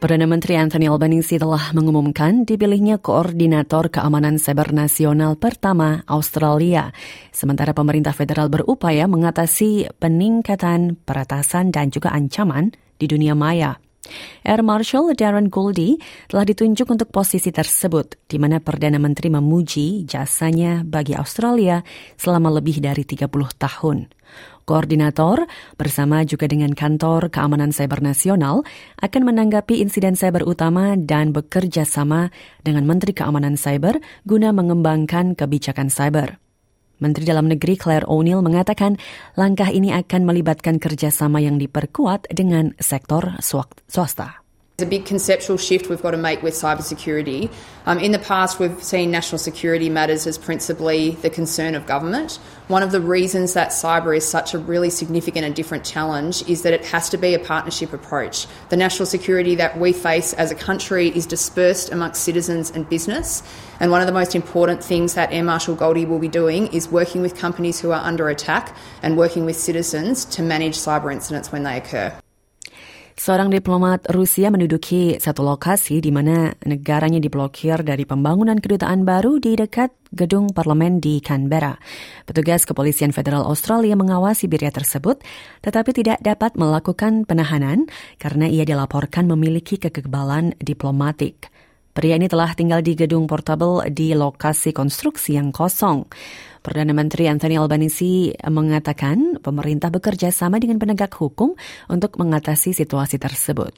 Perdana Menteri Anthony Albanese telah mengumumkan dipilihnya Koordinator Keamanan Cyber Nasional pertama Australia, sementara pemerintah federal berupaya mengatasi peningkatan peretasan dan juga ancaman di dunia maya. Air Marshal Darren Goldie telah ditunjuk untuk posisi tersebut, di mana Perdana Menteri memuji jasanya bagi Australia selama lebih dari 30 tahun. Koordinator bersama juga dengan Kantor Keamanan Cyber Nasional akan menanggapi insiden cyber utama dan bekerja sama dengan Menteri Keamanan Cyber guna mengembangkan kebijakan cyber. Menteri Dalam Negeri Claire O'Neill mengatakan langkah ini akan melibatkan kerjasama yang diperkuat dengan sektor swasta. A big conceptual shift we've got to make with cybersecurity. Um, in the past, we've seen national security matters as principally the concern of government. One of the reasons that cyber is such a really significant and different challenge is that it has to be a partnership approach. The national security that we face as a country is dispersed amongst citizens and business. And one of the most important things that Air Marshal Goldie will be doing is working with companies who are under attack and working with citizens to manage cyber incidents when they occur. Seorang diplomat Rusia menduduki satu lokasi di mana negaranya diblokir dari pembangunan kedutaan baru di dekat gedung parlemen di Canberra. Petugas kepolisian federal Australia mengawasi biria tersebut, tetapi tidak dapat melakukan penahanan karena ia dilaporkan memiliki kekebalan diplomatik. Pria ini telah tinggal di gedung portable di lokasi konstruksi yang kosong. Perdana Menteri Anthony Albanese mengatakan pemerintah bekerja sama dengan penegak hukum untuk mengatasi situasi tersebut.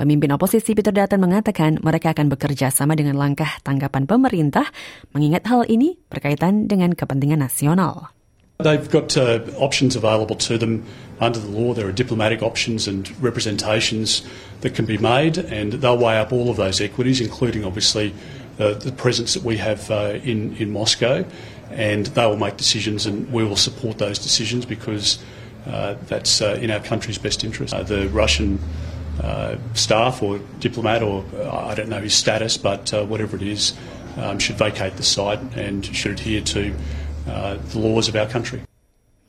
Pemimpin oposisi Peter Dutton mengatakan mereka akan bekerja sama dengan langkah tanggapan pemerintah mengingat hal ini berkaitan dengan kepentingan nasional. They've got uh, options available to them under the law. There are diplomatic options and representations that can be made, and they'll weigh up all of those equities, including obviously uh, the presence that we have uh, in in Moscow. and they will make decisions, and we will support those decisions because uh, that's uh, in our country's best interest. Uh, the Russian staff or diplomat, or I don't know his status, but whatever it is, um, should vacate the site and should adhere to the laws of our country.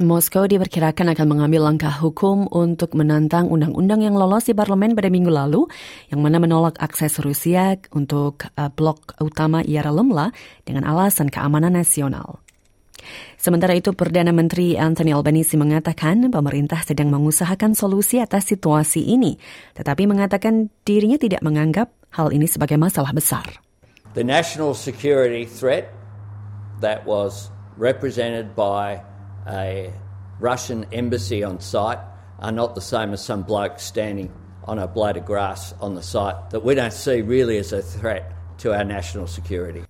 Moskow diperkirakan akan mengambil langkah hukum untuk menantang undang-undang yang lolos di parlemen pada minggu lalu, yang mana menolak akses Rusia untuk uh, blok utama Yaralumla dengan alasan keamanan nasional. Sementara itu, Perdana Menteri Anthony Albanese mengatakan pemerintah sedang mengusahakan solusi atas situasi ini, tetapi mengatakan dirinya tidak menganggap hal ini sebagai masalah besar. The national security threat that was represented by a Russian embassy on site are not the same as some bloke standing on a blade of grass on the site that we don't see really as a threat to our national security.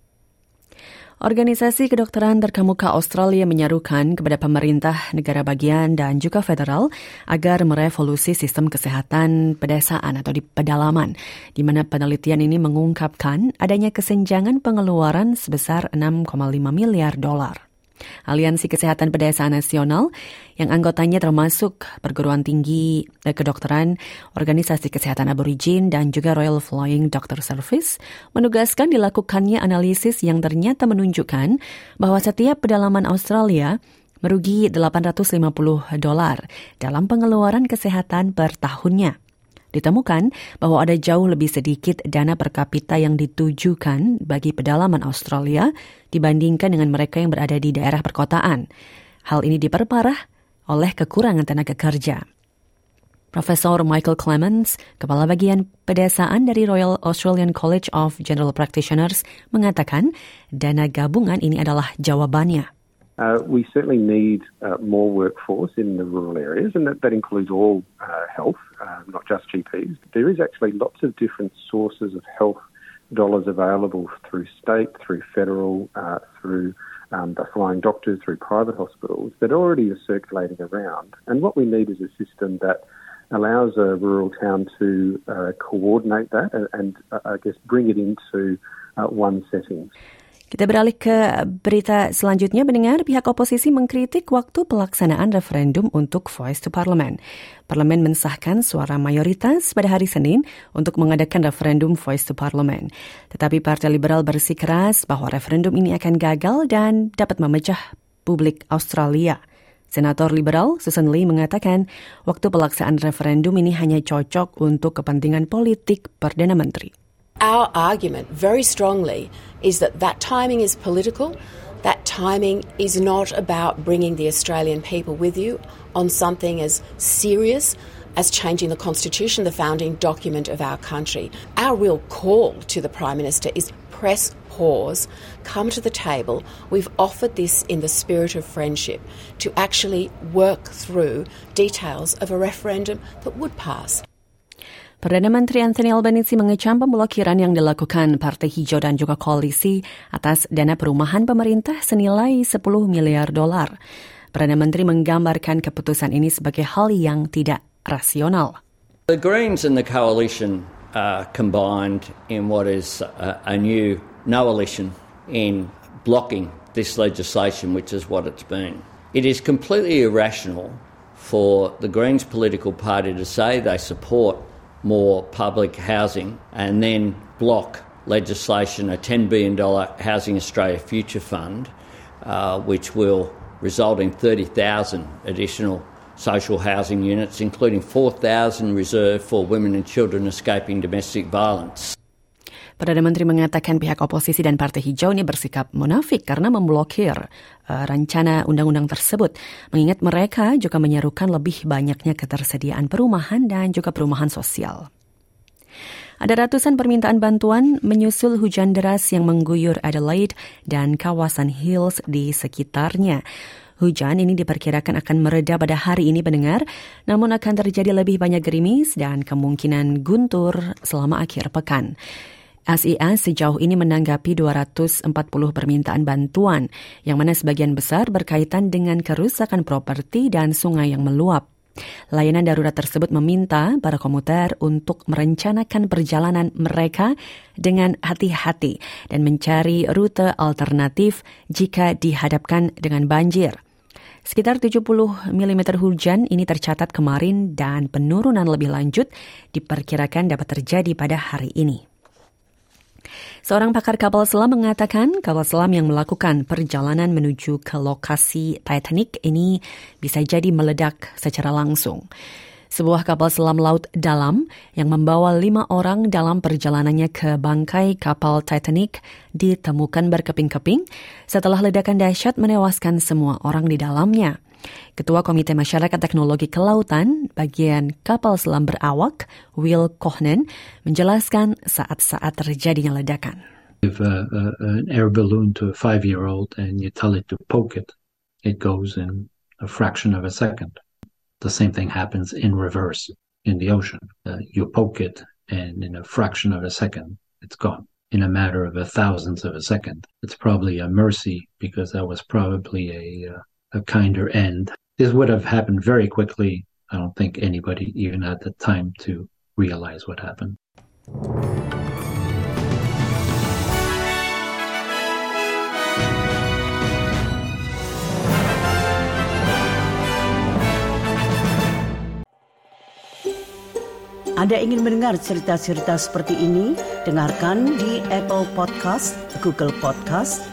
Organisasi kedokteran terkemuka Australia menyerukan kepada pemerintah negara bagian dan juga federal agar merevolusi sistem kesehatan pedesaan atau di pedalaman, di mana penelitian ini mengungkapkan adanya kesenjangan pengeluaran sebesar 6,5 miliar dolar. Aliansi Kesehatan Pedesaan Nasional yang anggotanya termasuk perguruan tinggi eh, kedokteran, organisasi kesehatan aborigin, dan juga Royal Flying Doctor Service menugaskan dilakukannya analisis yang ternyata menunjukkan bahwa setiap pedalaman Australia merugi 850 dolar dalam pengeluaran kesehatan per tahunnya. Ditemukan bahwa ada jauh lebih sedikit dana per kapita yang ditujukan bagi pedalaman Australia dibandingkan dengan mereka yang berada di daerah perkotaan. Hal ini diperparah oleh kekurangan tenaga kerja. Profesor Michael Clemens, Kepala Bagian Pedesaan dari Royal Australian College of General Practitioners, mengatakan dana gabungan ini adalah jawabannya. Uh, we certainly need uh, more workforce in the rural areas, and that, that includes all uh, health, uh, not just GPs. There is actually lots of different sources of health dollars available through state, through federal, uh, through um, the flying doctors, through private hospitals that already are circulating around. And what we need is a system that allows a rural town to uh, coordinate that and, and I guess, bring it into one setting. Kita beralih ke berita selanjutnya. Mendengar pihak oposisi mengkritik waktu pelaksanaan referendum untuk Voice to Parliament. Parlemen mensahkan suara mayoritas pada hari Senin untuk mengadakan referendum Voice to Parliament. Tetapi Partai Liberal bersikeras bahwa referendum ini akan gagal dan dapat memecah publik Australia. Senator Liberal Susan Lee mengatakan waktu pelaksanaan referendum ini hanya cocok untuk kepentingan politik Perdana Menteri. Our argument very strongly is that that timing is political. That timing is not about bringing the Australian people with you on something as serious as changing the Constitution, the founding document of our country. Our real call to the Prime Minister is press pause, come to the table. We've offered this in the spirit of friendship to actually work through details of a referendum that would pass. Perdana Menteri Anthony Albanese mengecam pemblokiran yang dilakukan Partai Hijau dan juga koalisi atas dana perumahan pemerintah senilai 10 miliar dolar. Perdana Menteri menggambarkan keputusan ini sebagai hal yang tidak rasional. The Greens and the coalition are combined in what is a, a new coalition in blocking this legislation, which is what it's been. It is completely irrational for the Greens political party to say they support more public housing and then block legislation, a $10 billion Housing Australia Future Fund, uh, which will result in 30,000 additional social housing units, including 4,000 reserved for women and children escaping domestic violence. Perdana Menteri mengatakan pihak oposisi dan Partai Hijau ini bersikap munafik karena memblokir uh, rencana undang-undang tersebut. Mengingat mereka juga menyerukan lebih banyaknya ketersediaan perumahan dan juga perumahan sosial. Ada ratusan permintaan bantuan menyusul hujan deras yang mengguyur Adelaide dan kawasan Hills di sekitarnya. Hujan ini diperkirakan akan mereda pada hari ini pendengar, namun akan terjadi lebih banyak gerimis dan kemungkinan guntur selama akhir pekan. SIA sejauh ini menanggapi 240 permintaan bantuan, yang mana sebagian besar berkaitan dengan kerusakan properti dan sungai yang meluap. Layanan darurat tersebut meminta para komuter untuk merencanakan perjalanan mereka dengan hati-hati dan mencari rute alternatif jika dihadapkan dengan banjir. Sekitar 70 mm hujan ini tercatat kemarin dan penurunan lebih lanjut diperkirakan dapat terjadi pada hari ini. Seorang pakar kapal selam mengatakan kapal selam yang melakukan perjalanan menuju ke lokasi Titanic ini bisa jadi meledak secara langsung. Sebuah kapal selam laut dalam yang membawa lima orang dalam perjalanannya ke bangkai kapal Titanic ditemukan berkeping-keping setelah ledakan dahsyat menewaskan semua orang di dalamnya. Ketua Komite Masyarakat Teknologi Kelautan bagian kapal selam berawak, Will Kohnen, menjelaskan saat-saat terjadinya ledakan. If uh, uh, an air balloon to a five-year-old and you tell it to poke it, it goes in a fraction of a second. The same thing happens in reverse in the ocean. Uh, you poke it, and in a fraction of a second, it's gone. In a matter of a thousandth of a second, it's probably a mercy because that was probably a uh, a kinder end. This would have happened very quickly. I don't think anybody even had the time to realize what happened. Anda ingin mendengar cerita-cerita seperti ini? Dengarkan di Apple Podcast, Google Podcast,